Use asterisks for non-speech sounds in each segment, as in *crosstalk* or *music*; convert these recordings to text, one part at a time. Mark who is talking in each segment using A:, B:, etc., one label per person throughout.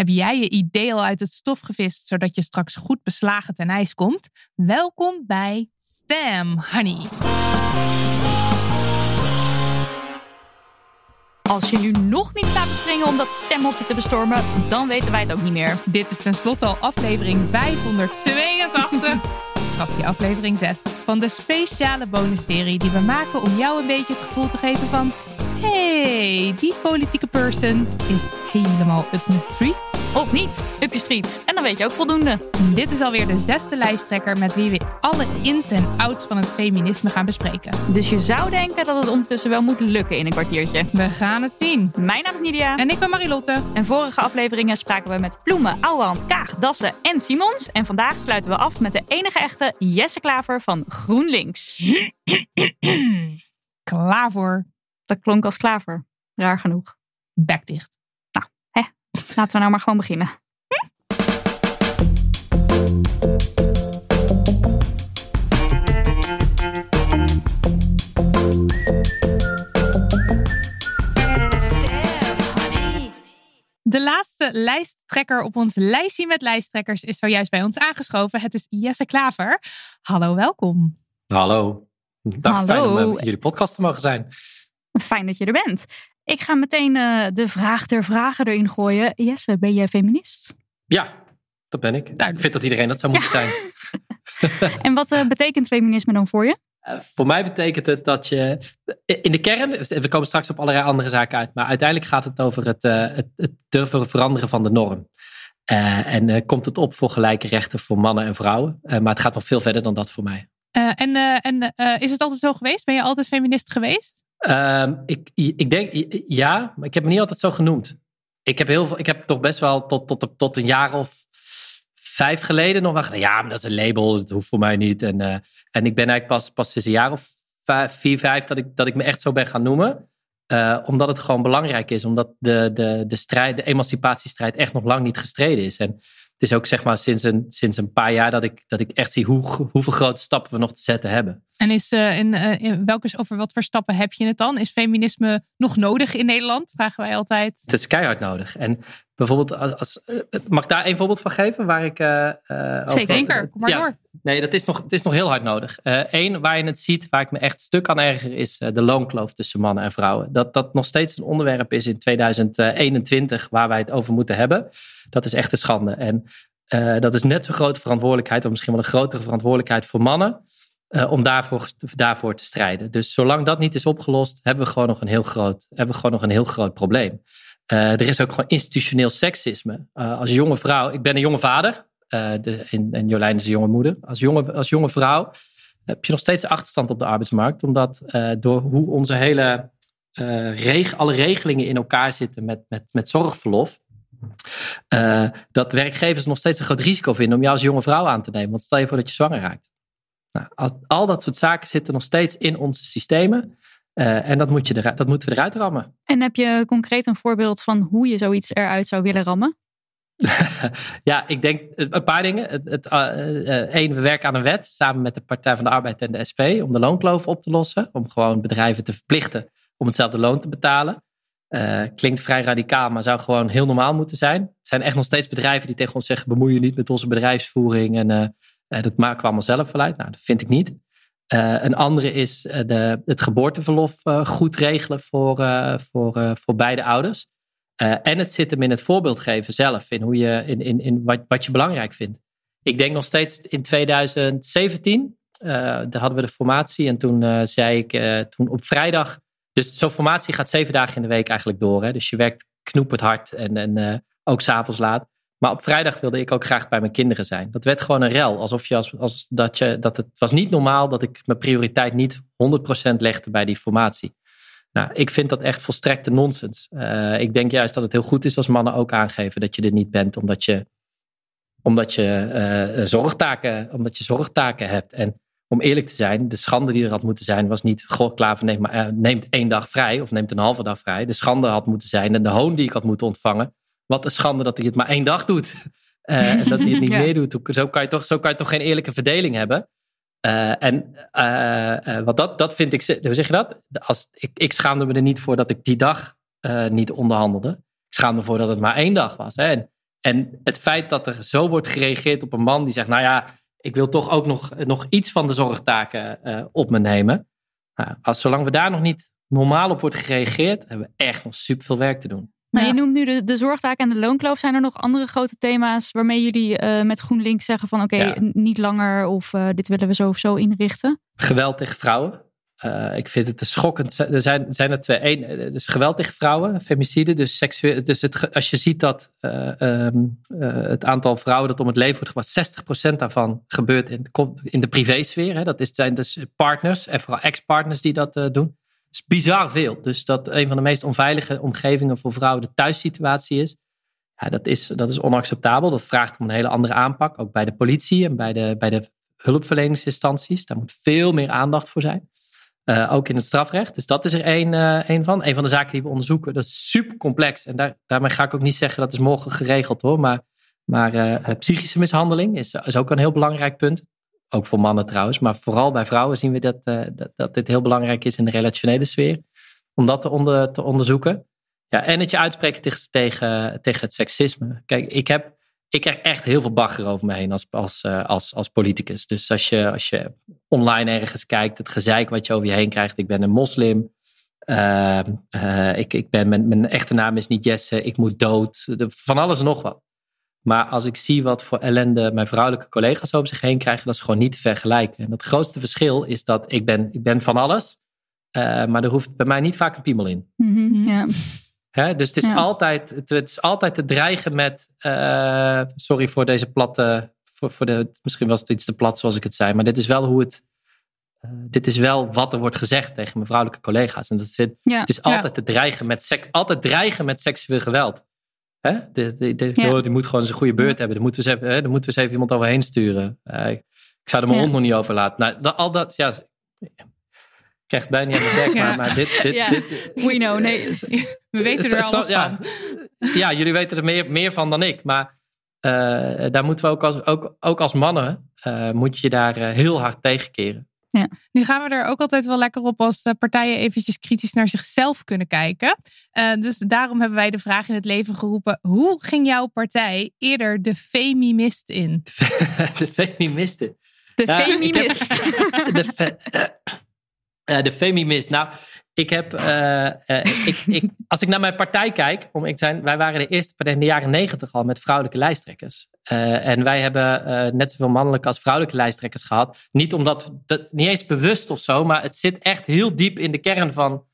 A: Heb jij je idee al uit het stof gevist, zodat je straks goed beslagen ten ijs komt? Welkom bij Stem Honey.
B: Als je nu nog niet staat te springen om dat stemhokje te bestormen, dan weten wij het ook niet meer.
A: Dit is tenslotte al aflevering 582. Grapje, aflevering 6. Van de speciale bonusserie die we maken om jou een beetje het gevoel te geven van... hey, die politieke person is helemaal up the street.
B: Of niet, up je street. En dan weet je ook voldoende.
A: Dit is alweer de zesde lijsttrekker met wie we alle ins en outs van het feminisme gaan bespreken.
B: Dus je zou denken dat het ondertussen wel moet lukken in een kwartiertje.
A: We gaan het zien.
B: Mijn naam is Nidia.
A: En ik ben Marilotte.
B: En vorige afleveringen spraken we met Ploemen, Ouwehand, Kaag, Dassen en Simons. En vandaag sluiten we af met de enige echte Jesse Klaver van GroenLinks.
A: Klaver.
B: Dat klonk als klaver. Raar genoeg.
A: Bek dicht.
B: Laten we nou maar gewoon beginnen.
A: De laatste lijsttrekker op ons lijstje met lijsttrekkers is zojuist bij ons aangeschoven. Het is Jesse Klaver. Hallo, welkom.
C: Hallo. Dag,
B: Hallo.
C: fijn om in jullie podcast te mogen zijn.
B: Fijn dat je er bent. Ik ga meteen eh, de vraag der vragen erin gooien. Jesse, ben jij feminist?
C: Ja, dat ben ik.
A: Duidelijk.
C: Ik vind dat iedereen dat zou moeten zijn. *laughs*
B: En wat eh, betekent feminisme dan voor je?
C: Eh, voor mij betekent het dat je in de kern, we komen straks op allerlei andere zaken uit, maar uiteindelijk gaat het over het, eh, het, het durven veranderen van de norm. Eh, en eh, komt het op voor gelijke rechten voor mannen en vrouwen. Eh, maar het gaat nog veel verder dan dat voor mij.
A: Eh, en eh, en eh, is het altijd zo geweest? Ben je altijd feminist geweest?
C: Ehm, ik, ik denk ja, maar ik heb me niet altijd zo genoemd. Ik heb, heel veel, ik heb toch best wel tot, tot, tot een jaar of vijf geleden nog wel ja, maar dat is een label, dat hoeft voor mij niet. En, eh, en ik ben eigenlijk pas, pas sinds een jaar of vijf, vier, vijf dat ik, dat ik me echt zo ben gaan noemen. Eh, omdat het gewoon belangrijk is, omdat de, de, de, strijd, de emancipatiestrijd echt nog lang niet gestreden is. En het is ook zeg maar sinds een, sinds een paar jaar dat ik, dat ik echt zie hoe, hoeveel grote stappen we nog te zetten hebben.
A: En is, eh, in, eh, in welke, over wat voor stappen heb je het dan? Is feminisme nog nodig in Nederland? Vragen wij altijd.
C: Het is keihard nodig. En bijvoorbeeld, als, als, eh, mag ik daar een voorbeeld van geven? Waar ik, over-
A: Zeker, kom maar
C: Ja.
A: door.
C: Nee, dat is nog, het is nog heel hard nodig. Eén, waar je het ziet, waar ik me echt stuk aan erger, is de loonkloof tussen mannen en vrouwen. Dat dat nog steeds een onderwerp is in 2021 waar wij het over moeten hebben. Dat is echt een schande. En dat is net zo'n grote verantwoordelijkheid, of misschien wel een grotere verantwoordelijkheid voor mannen. Eh, om daarvoor, daarvoor te strijden. Dus zolang dat niet is opgelost, hebben we gewoon nog een heel groot, hebben we gewoon nog een heel groot probleem. Eh, er is ook gewoon institutioneel seksisme. Eh, als jonge vrouw, ik ben een jonge vader. de, en, en Jolijn is een jonge moeder. Als jonge, als jonge vrouw heb je nog steeds achterstand op de arbeidsmarkt. Omdat door hoe onze hele reg, alle regelingen in elkaar zitten met, met, met zorgverlof. dat werkgevers nog steeds een groot risico vinden om jou als jonge vrouw aan te nemen. Want stel je voor dat je zwanger raakt. Nou, al, al dat soort zaken zitten nog steeds in onze systemen. Eh, en dat, moet je dat moeten we eruit rammen.
B: En heb je concreet een voorbeeld van hoe je zoiets eruit zou willen rammen? *laughs*
C: ja, ik denk eh, een paar dingen. Het, het, eh, één, we werken aan een wet samen met de Partij van de Arbeid en de SP om de loonkloof op te lossen. Om gewoon bedrijven te verplichten om hetzelfde loon te betalen. Klinkt vrij radicaal, maar zou gewoon heel normaal moeten zijn. Het zijn echt nog steeds bedrijven die tegen ons zeggen: bemoei je niet met onze bedrijfsvoering en, dat maak ik allemaal zelf wel uit. Nou, dat vind ik niet. Uh, een andere is de, het geboorteverlof goed regelen voor, voor, voor beide ouders. en het zit hem in het voorbeeld geven zelf, in, hoe je, in, in, in wat, wat je belangrijk vindt. Ik denk nog steeds in 2017, daar hadden we de formatie. En toen zei ik, toen op vrijdag, dus zo'n formatie gaat zeven dagen in de week eigenlijk door. Hè? Dus je werkt knoepend hard en, en ook s'avonds laat. Maar op vrijdag wilde ik ook graag bij mijn kinderen zijn. Dat werd gewoon een rel. Alsof je als, als dat je, dat het was niet normaal dat ik mijn prioriteit niet 100% legde bij die formatie. Nou, ik vind dat echt volstrekte nonsens. Uh, ik denk juist dat het heel goed is als mannen ook aangeven dat je er niet bent, omdat je, omdat je, uh, zorgtaken, omdat je zorgtaken hebt. En om eerlijk te zijn, de schande die er had moeten zijn, was niet: Goh, Klaver neemt, maar, uh, neemt één dag vrij of neemt een halve dag vrij. De schande had moeten zijn en de hoon die ik had moeten ontvangen, wat een schande dat hij het maar één dag doet. Uh, dat hij het niet *laughs* meer doet. Zo kan, je toch, zo kan je toch geen eerlijke verdeling hebben. Uh, en uh, wat dat, dat vind ik, hoe zeg je dat? Als, ik, ik schaamde me er niet voor dat ik die dag niet onderhandelde. Ik schaamde me voor dat het maar één dag was. Hè? En, en het feit dat er zo wordt gereageerd op een man die zegt: Nou ja, ik wil toch ook nog, nog iets van de zorgtaken op me nemen. Nou, als, zolang we daar nog niet normaal op wordt gereageerd, hebben we echt nog super veel werk te doen.
B: Nou, Je noemt nu de, de zorgtaak en de loonkloof. Zijn er nog andere grote thema's waarmee jullie uh, met GroenLinks zeggen van oké, niet langer of uh, dit willen we zo of zo inrichten?
C: Geweld tegen vrouwen. Uh, ik vind het schokkend. Er zijn, zijn er twee. Eén, dus geweld tegen vrouwen, femicide. Dus, seksueel, dus het, als je ziet dat um, het aantal vrouwen dat om het leven wordt gebracht, 60% daarvan gebeurt in, in de privésfeer. Hè. Dat is, zijn dus partners en vooral ex-partners die dat doen is bizar veel. Dus dat een van de meest onveilige omgevingen voor vrouwen de thuissituatie is. Ja, dat is, dat is onacceptabel. Dat vraagt om een hele andere aanpak. Ook bij de politie en bij de, bij de hulpverleningsinstanties. Daar moet veel meer aandacht voor zijn. Uh, ook in het strafrecht. Dus dat is er één, uh, één van. Een van de zaken die we onderzoeken. Dat is super complex. En daar, daarmee ga ik ook niet zeggen dat is morgen geregeld hoor. Maar, maar uh, psychische mishandeling is, is ook een heel belangrijk punt. Ook voor mannen trouwens. Maar vooral bij vrouwen zien we dat, uh, dat, dat, dit heel belangrijk is in de relationele sfeer. Om dat te, onder, te onderzoeken. Ja, en het je uitspreken tegen, tegen, tegen het seksisme. Kijk, ik, heb, ik krijg echt heel veel bagger over me heen als, als, uh, als, als politicus. Dus als je, als je online ergens kijkt, het gezeik wat je over je heen krijgt. Ik ben een moslim. Uh, ik, ik ben, mijn, mijn echte naam is niet Jesse. Ik moet dood. Van alles en nog wat. Maar als ik zie wat voor ellende mijn vrouwelijke collega's over zich heen krijgen, dat is gewoon niet te vergelijken. En het grootste verschil is dat ik ben, ik ben van alles, uh, maar er hoeft bij mij niet vaak een piemel in.
B: Mm -hmm, ja.
C: Hè? Dus het is, ja. altijd, het, het, is altijd te dreigen met, uh, sorry voor deze platte, voor, voor de, misschien was het iets te plat zoals ik het zei, maar dit is wel hoe het, uh, dit is wel wat er wordt gezegd tegen mijn vrouwelijke collega's. En dat zit, ja. het is altijd te dreigen met, seks, altijd dreigen met seksueel geweld. Hè? De, de, de, ja. Die moet gewoon zijn goede beurt hebben. Daar moeten we eens even, hè? Daar moeten we eens even iemand overheen sturen. Uh, ik zou er mijn hond nog niet over laten. Nou, dat, al dat, ja. Ik krijg het bijna niet aan de dek, ja. maar, maar dit, dit,
B: ja.
C: dit,
B: We know, nee. *laughs*
A: We weten er alles
C: ja,
A: van.
C: Ja, jullie weten er meer, meer van dan ik. Maar uh, daar moeten we ook als, ook, ook als mannen, uh, moet je daar heel hard tegenkeren.
A: Ja. Nu gaan we er ook altijd wel lekker op als partijen eventjes kritisch naar zichzelf kunnen kijken. Uh, dus daarom hebben wij de vraag in het leven geroepen. Hoe ging jouw partij eerder de femimist in? *laughs*
C: de femimist in?
B: De ja, femimist. *laughs*
C: de, fe, *laughs* uh, de femimist. Nou, ik heb, uh, ik, ik, *laughs* als ik naar mijn partij kijk, om ik te zijn, wij waren de eerste partij in de jaren negentig al met vrouwelijke lijsttrekkers. Uh, en wij hebben uh, net zoveel mannelijke als vrouwelijke lijsttrekkers gehad. Niet omdat, dat, niet eens bewust of zo, maar het zit echt heel diep in de kern van,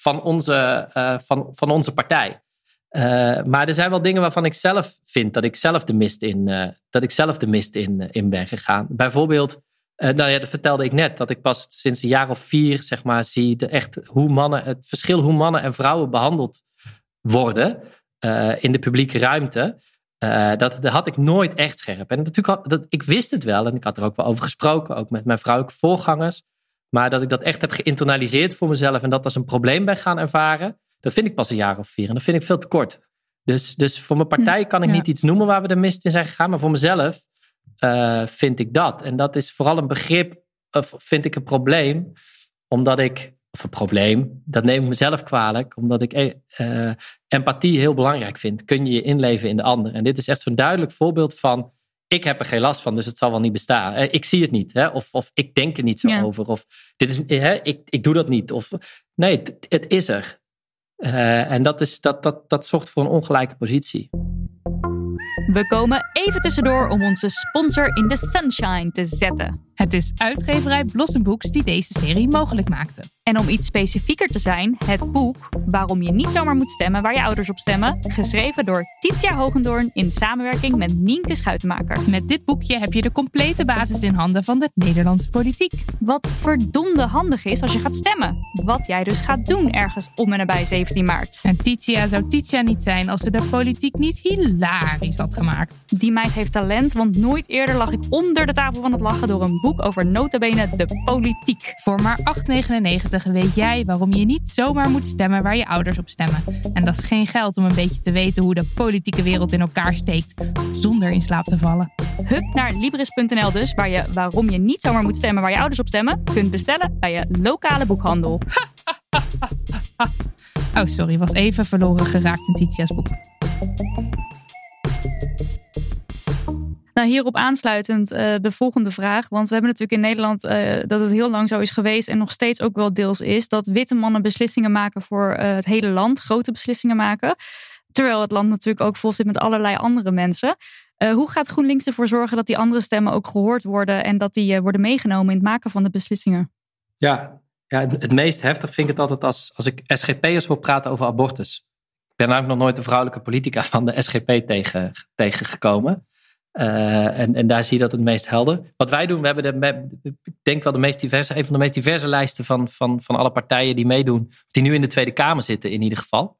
C: van, onze, van, van onze partij. maar er zijn wel dingen waarvan ik zelf vind dat ik zelf de mist in, dat ik zelf de mist in, in ben gegaan. Bijvoorbeeld uh, nou ja, dat vertelde ik net. Dat ik pas sinds een jaar of vier, zeg maar, zie de echt hoe mannen, het verschil hoe mannen en vrouwen behandeld worden uh, in de publieke ruimte. Uh, dat, dat had ik nooit echt scherp. En natuurlijk, dat, ik wist het wel en ik had er ook wel over gesproken, ook met mijn vrouwelijke voorgangers. Maar dat ik dat echt heb geïnternaliseerd voor mezelf en dat als een probleem ben gaan ervaren, dat vind ik pas een jaar of vier. En dat vind ik veel te kort. Dus, dus voor mijn partij kan ik
A: Ja.
C: niet iets noemen waar we de mist in zijn gegaan, maar voor mezelf uh, vind ik dat. En dat is vooral een begrip, of vind ik een probleem, omdat ik, of een probleem, dat neem ik mezelf kwalijk, omdat ik uh, empathie heel belangrijk vind. Kun je je inleven in de ander? En dit is echt zo'n duidelijk voorbeeld van ik heb er geen last van, dus het zal wel niet bestaan. Eh, Ik zie het niet, hè? Of, of ik denk er niet zo
B: Ja.
C: over. Of dit is, hè? Ik, ik doe dat niet. Of, nee, het, het is er. Eh, en dat, is, dat, dat, dat zorgt voor een ongelijke positie.
B: We komen even tussendoor om onze sponsor in the sunshine te zetten.
A: Het is uitgeverij Blossom Books die deze serie mogelijk maakte.
B: En om iets specifieker te zijn, het boek Waarom je niet zomaar moet stemmen waar je ouders op stemmen, geschreven door Titia Hogendoorn in samenwerking met Nienke Schuitenmaker.
A: Met dit boekje heb je de complete basis in handen van de Nederlandse politiek.
B: Wat verdomde handig is als je gaat stemmen. Wat jij dus gaat doen ergens om en nabij 17 maart.
A: En Titia zou Titia niet zijn als ze de politiek niet hilarisch had gemaakt.
B: Die meid heeft talent, want nooit eerder lag ik onder de tafel van het lachen door een boek over notabene de politiek.
A: Voor maar 8,99 weet jij waarom je niet zomaar moet stemmen waar je ouders op stemmen. En dat is geen geld om een beetje te weten hoe de politieke wereld in elkaar steekt, zonder in slaap te vallen.
B: Hup naar Libris.nl dus, waar je waarom je niet zomaar moet stemmen waar je ouders op stemmen, kunt bestellen bij je lokale boekhandel. *laughs*
A: Oh, sorry, was even verloren geraakt in Titia's boek.
B: Nou, hierop aansluitend eh, de volgende vraag. Want we hebben natuurlijk in Nederland eh, dat het heel lang zo is geweest en nog steeds ook wel deels is. Dat witte mannen beslissingen maken voor eh, het hele land, grote beslissingen maken. Terwijl het land natuurlijk ook vol zit met allerlei andere mensen. Hoe gaat GroenLinks ervoor zorgen dat die andere stemmen ook gehoord worden en dat die worden meegenomen in het maken van de beslissingen?
C: Ja, ja het, het meest heftig vind ik het altijd als, als ik SGP'ers hoor praten over abortus. Ik ben namelijk nog nooit de vrouwelijke politica van de SGP tegen, tegengekomen. Eh, en, en daar zie je dat het meest helder. Wat wij doen, we hebben de, ik denk wel de meest diverse, een van de meest diverse lijsten van, van, van alle partijen die meedoen, die nu in de Tweede Kamer zitten in ieder geval.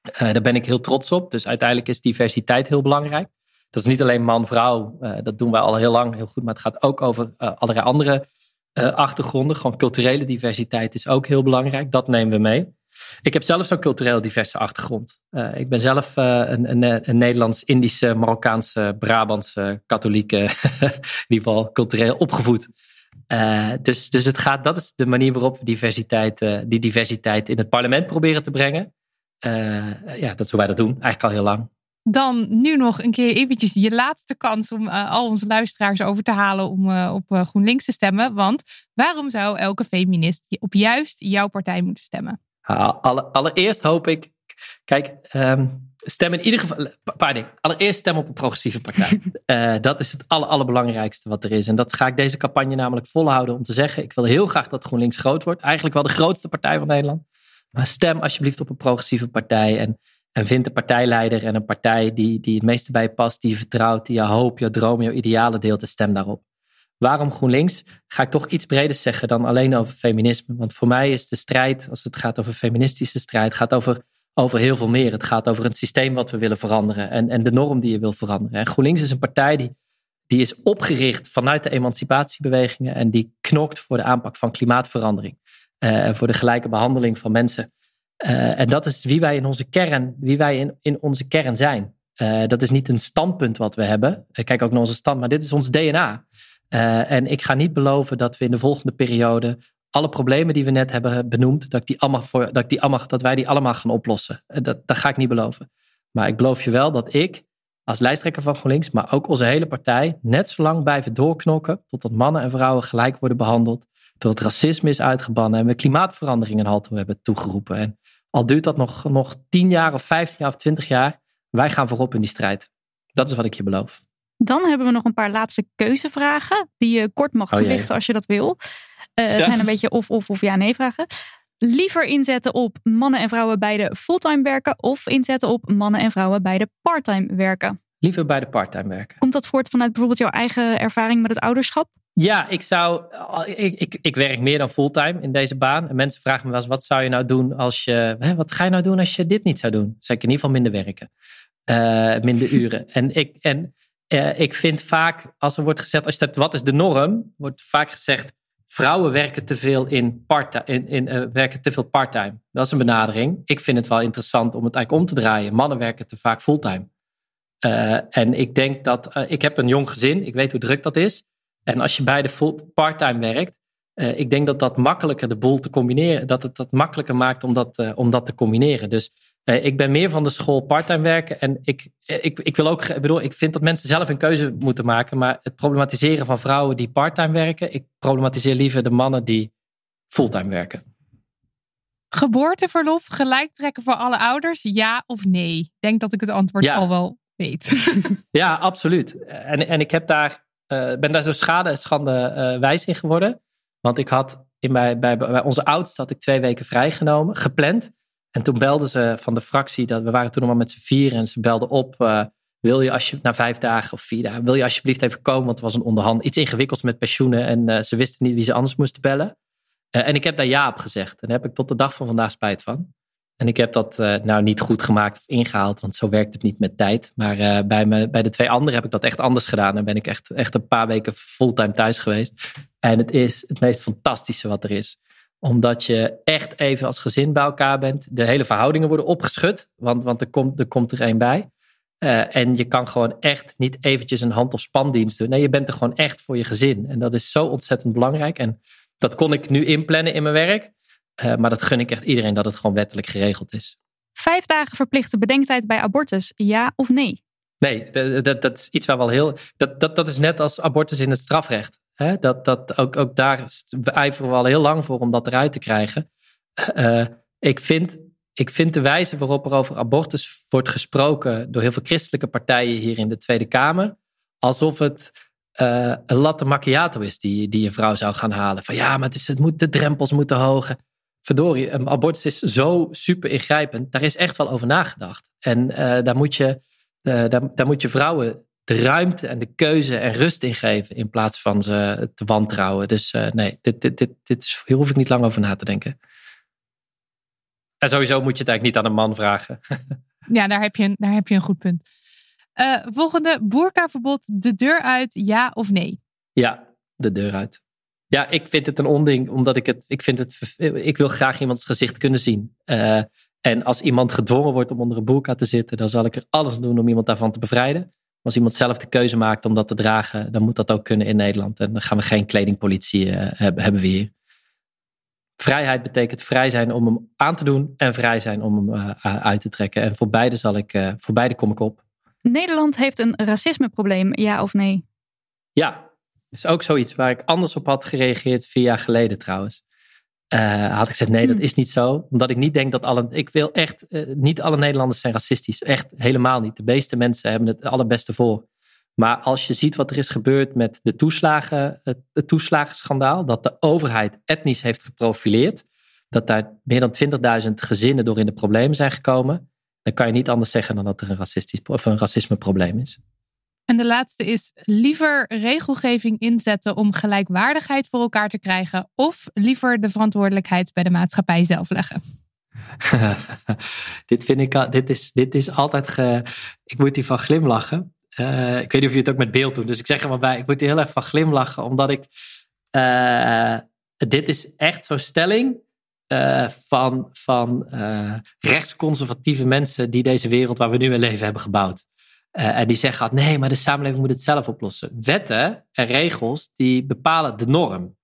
C: Eh, daar ben ik heel trots op. Dus uiteindelijk is diversiteit heel belangrijk. Dat is niet alleen man-vrouw, eh, dat doen wij al heel lang heel goed, maar het gaat ook over allerlei andere achtergronden. Gewoon culturele diversiteit is ook heel belangrijk. Dat nemen we mee. Ik heb zelf zo'n cultureel diverse achtergrond. Eh, ik ben zelf eh, een, een, een Nederlands-Indische, Marokkaanse, Brabantse, katholieke, *laughs* in ieder geval cultureel opgevoed. Eh, dus, dus het gaat, dat is de manier waarop we diversiteit, eh, die diversiteit in het parlement proberen te brengen. Eh, ja, dat is wij dat doen, eigenlijk al heel lang.
A: Dan nu nog een keer eventjes je laatste kans om eh, al onze luisteraars over te halen om eh, op eh, GroenLinks te stemmen. Want waarom zou elke feminist op juist jouw partij moeten stemmen?
C: Alle- allereerst hoop ik. Kijk, ehm, stem in ieder geval. Een paar dingen. Allereerst stem op een progressieve partij. *laughs* Eh, dat is het aller, allerbelangrijkste wat er is. En dat ga ik deze campagne namelijk volhouden om te zeggen. Ik wil heel graag dat GroenLinks groot wordt. Eigenlijk wel de grootste partij van Nederland. Maar stem alsjeblieft op een progressieve partij. En, en vind een partijleider en een partij die, die het meeste bij je past. Die je vertrouwt, die je hoop, je droom, je idealen deelt. En stem daarop. Waarom GroenLinks? Ga ik toch iets breder zeggen dan alleen over feminisme. Want voor mij is de strijd, als het gaat over feministische strijd, gaat over, over heel veel meer. Het gaat over het systeem wat we willen veranderen en, en de norm die je wil veranderen. En GroenLinks is een partij die, die is opgericht vanuit de emancipatiebewegingen en die knokt voor de aanpak van klimaatverandering. eh, En voor de gelijke behandeling van mensen. Eh, en dat is wie wij in onze kern, wie wij in, in onze kern zijn. Eh, dat is niet een standpunt wat we hebben. Kijk ook naar onze stand, maar dit is ons DNA. Uh, en ik ga niet beloven dat we in de volgende periode alle problemen die we net hebben benoemd, dat, ik die allemaal dat, ik die allemaal, dat wij die allemaal gaan oplossen. Uh, dat, dat ga ik niet beloven. Maar ik beloof je wel dat ik als lijsttrekker van GroenLinks, maar ook onze hele partij, net zo lang blijven doorknokken totdat mannen en vrouwen gelijk worden behandeld, tot het racisme is uitgebannen en we klimaatverandering een halt toe hebben toegeroepen. En al duurt dat nog, nog 10 jaar of 15 jaar of 20 jaar, wij gaan voorop in die strijd. Dat is wat ik je beloof.
B: Dan hebben we nog een paar laatste keuzevragen die je kort mag
C: Oh,
B: toelichten als je dat wil. Eh, Het
C: Ja.
B: zijn een beetje of, of, of ja-nee vragen. Liever inzetten op mannen en vrouwen beide fulltime werken of inzetten op mannen en vrouwen beide parttime werken.
C: Liever bij de parttime werken.
B: Komt dat voort vanuit bijvoorbeeld jouw eigen ervaring met het ouderschap?
C: Ja, ik zou. Ik, ik, ik werk meer dan fulltime in deze baan. En mensen vragen me wel eens: wat zou je nou doen als je. Hè, wat ga je nou doen als je dit niet zou doen? Zeg ik in ieder geval minder werken. Eh, minder *laughs* uren. En, ik, en eh, ik vind vaak, als er wordt gezegd, als je zegt, wat is de norm? Wordt vaak gezegd, vrouwen werken te veel in part in, in, eh, werken te veel parttime. Dat is een benadering. Ik vind het wel interessant om het eigenlijk om te draaien. Mannen werken te vaak fulltime. Eh, en ik denk dat, ik heb een jong gezin, ik weet hoe druk dat is. En als je beide full parttime werkt, ik denk dat dat makkelijker de boel te combineren, dat het dat makkelijker maakt om dat, om dat te combineren. Dus ik ben meer van de school parttime werken. En ik, ik, ik wil ook, ik bedoel, ik vind dat mensen zelf een keuze moeten maken. Maar het problematiseren van vrouwen die parttime werken, ik problematiseer liever de mannen die fulltime werken.
A: Geboorteverlof gelijk trekken voor alle ouders, ja of nee? Ik denk dat ik het antwoord al wel weet. *laughs*
C: ja, absoluut. En, en ik heb daar, uh, ben daar zo schade en schande uh, wijs in geworden. Want ik had in bij, bij, bij onze oudste had ik twee weken vrijgenomen, gepland. En toen belden ze van de fractie, dat we waren toen nog maar met z'n vier en ze belden op. Uh, wil je als je na vijf dagen of vier dagen, wil je alsjeblieft even komen? Want het was een onderhand, iets ingewikkelds met pensioenen en ze wisten niet wie ze anders moesten bellen. Uh, en ik heb daar ja op gezegd. En daar heb ik tot de dag van vandaag spijt van. En ik heb dat nou niet goed gemaakt of ingehaald, want zo werkt het niet met tijd. Maar bij, me, bij de twee anderen heb ik dat echt anders gedaan. En ben ik echt, echt een paar weken fulltime thuis geweest. En het is het meest fantastische wat er is. Omdat je echt even als gezin bij elkaar bent. De hele verhoudingen worden opgeschud, want, want er, komt, er komt er één bij. Uh, en je kan gewoon echt niet eventjes een hand- of spandienst doen. Nee, je bent er gewoon echt voor je gezin. En dat is zo ontzettend belangrijk. En dat kon ik nu inplannen in mijn werk. Uh, maar dat gun ik echt iedereen dat het gewoon wettelijk geregeld is.
B: Vijf dagen verplichte bedenktijd bij abortus, ja of nee?
C: Nee, dat, dat is iets waar wel heel. Dat, dat, dat is net als abortus in het strafrecht. Dat, dat, ook, ook daar ijveren we al heel lang voor om dat eruit te krijgen. Uh, ik, vind, ik vind de wijze waarop er over abortus wordt gesproken door heel veel christelijke partijen hier in de Tweede Kamer, alsof het uh, een latte macchiato is die, die een vrouw zou gaan halen. Van ja, maar het het moet, de drempels moeten hoger. Verdorie, een abortus is zo super ingrijpend. Daar is echt wel over nagedacht. En daar, moet je, daar, daar moet je vrouwen de ruimte en de keuze en rust in geven. In plaats van ze te wantrouwen. Dus nee, dit, dit, dit, dit is, hier hoef ik niet lang over na te denken. En sowieso moet je het eigenlijk niet aan een man vragen. *laughs*
A: ja, daar heb je een, daar heb je een goed punt. Uh, volgende, boerkaverbod, de deur uit, ja of nee?
C: Ja, de deur uit. Ja, ik vind het een onding, omdat ik het, ik vind het, ik wil graag iemands gezicht kunnen zien. Uh, en als iemand gedwongen wordt om onder een boerka te zitten, dan zal ik er alles doen om iemand daarvan te bevrijden. Als iemand zelf de keuze maakt om dat te dragen, dan moet dat ook kunnen in Nederland. En dan gaan we geen kledingpolitie uh, hebben, hebben we hier. Vrijheid betekent vrij zijn om hem aan te doen en vrij zijn om hem uh, uit te trekken. En voor beide, zal ik, uh, voor beide kom ik op.
B: Nederland heeft een racismeprobleem, ja of nee?
C: Ja, is ook zoiets waar ik anders op had gereageerd vier jaar geleden trouwens. Uh, had ik gezegd, nee, dat is niet zo. Omdat ik niet denk dat alle. Ik wil echt. Uh, niet alle Nederlanders zijn racistisch. Echt helemaal niet. De meeste mensen hebben het allerbeste voor. Maar als je ziet wat er is gebeurd met de toeslagen, het, het toeslagenschandaal. Dat de overheid etnisch heeft geprofileerd. Dat daar meer dan 20.000 gezinnen door in de problemen zijn gekomen dan kan je niet anders zeggen dan dat er een, racistisch, of een racismeprobleem is.
A: En de laatste is liever regelgeving inzetten om gelijkwaardigheid voor elkaar te krijgen, of liever de verantwoordelijkheid bij de maatschappij zelf leggen? *laughs*
C: dit vind ik, dit is, dit is altijd, ge, ik moet hiervan glimlachen. Uh, ik weet niet of je het ook met beeld doet, dus ik zeg er maar bij, ik moet hier heel erg van glimlachen, omdat ik, uh, dit is echt zo'n stelling uh, van, van rechtsconservatieve mensen die deze wereld waar we nu in leven hebben gebouwd. Uh, en die zeggen altijd, nee, maar de samenleving moet het zelf oplossen. Wetten en regels die bepalen de norm.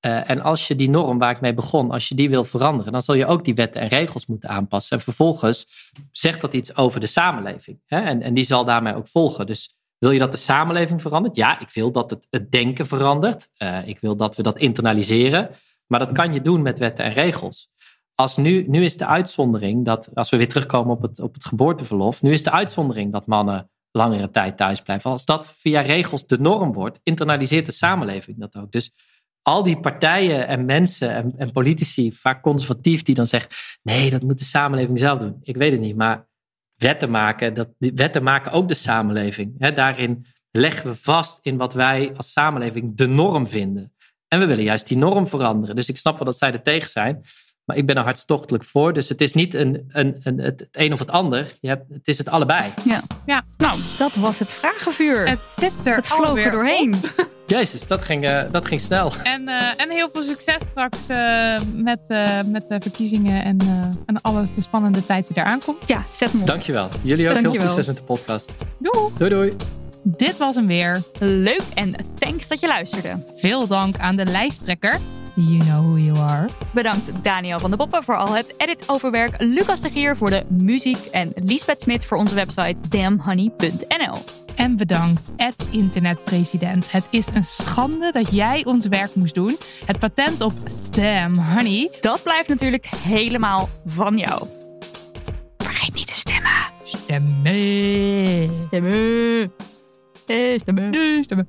C: en als je die norm waar ik mee begon, als je die wil veranderen, dan zal je ook die wetten en regels moeten aanpassen. En vervolgens zegt dat iets over de samenleving. Hè? En, en die zal daarmee ook volgen. Dus wil je dat de samenleving verandert? Ja, ik wil dat het, het denken verandert. ik wil dat we dat internaliseren. Maar dat kan je doen met wetten en regels. Als nu, nu is de uitzondering dat, als we weer terugkomen op het, op het geboorteverlof, nu is de uitzondering dat mannen langere tijd thuis blijven. Als dat via regels de norm wordt, internaliseert de samenleving dat ook. Dus al die partijen en mensen en, politici, vaak conservatief, die dan zeggen: nee, dat moet de samenleving zelf doen. Ik weet het niet, maar wetten maken, dat, wetten maken ook de samenleving. Daarin leggen we vast in wat wij als samenleving de norm vinden. En we willen juist die norm veranderen. Dus ik snap wel dat zij er tegen zijn. Maar ik ben er hartstochtelijk voor. Dus het is niet een, een, een, het, een of het ander. Je hebt, het is het allebei.
B: Ja. ja, nou, dat was het vragenvuur.
A: Het zit er
B: Het vloog er doorheen. *laughs*
C: Jezus, dat ging, uh, dat ging snel.
A: En, uh, en heel veel succes straks uh, met, met de verkiezingen en, en alle de spannende tijd die eraan komt.
B: Ja, zet hem op.
C: Dankjewel. Jullie ook Dankjewel. heel veel succes met de podcast.
A: Doei.
C: Doei doei.
A: Dit was hem weer.
B: Leuk en thanks dat je luisterde.
A: Veel dank aan de lijsttrekker You know who you are.
B: Bedankt Daniel van de Poppen voor al het editoverwerk, Lucas de Gier voor de muziek en Lisbeth Smit voor onze website damnhoney.nl.
A: En bedankt, Ed internetpresident. Het is een schande dat jij ons werk moest doen. Het patent op Stem Honey.
B: Dat blijft natuurlijk helemaal van jou. Vergeet niet te stemmen.
A: Stemmen.
B: Stemmen. Eh, stemmen.
A: Eh, Stemmen.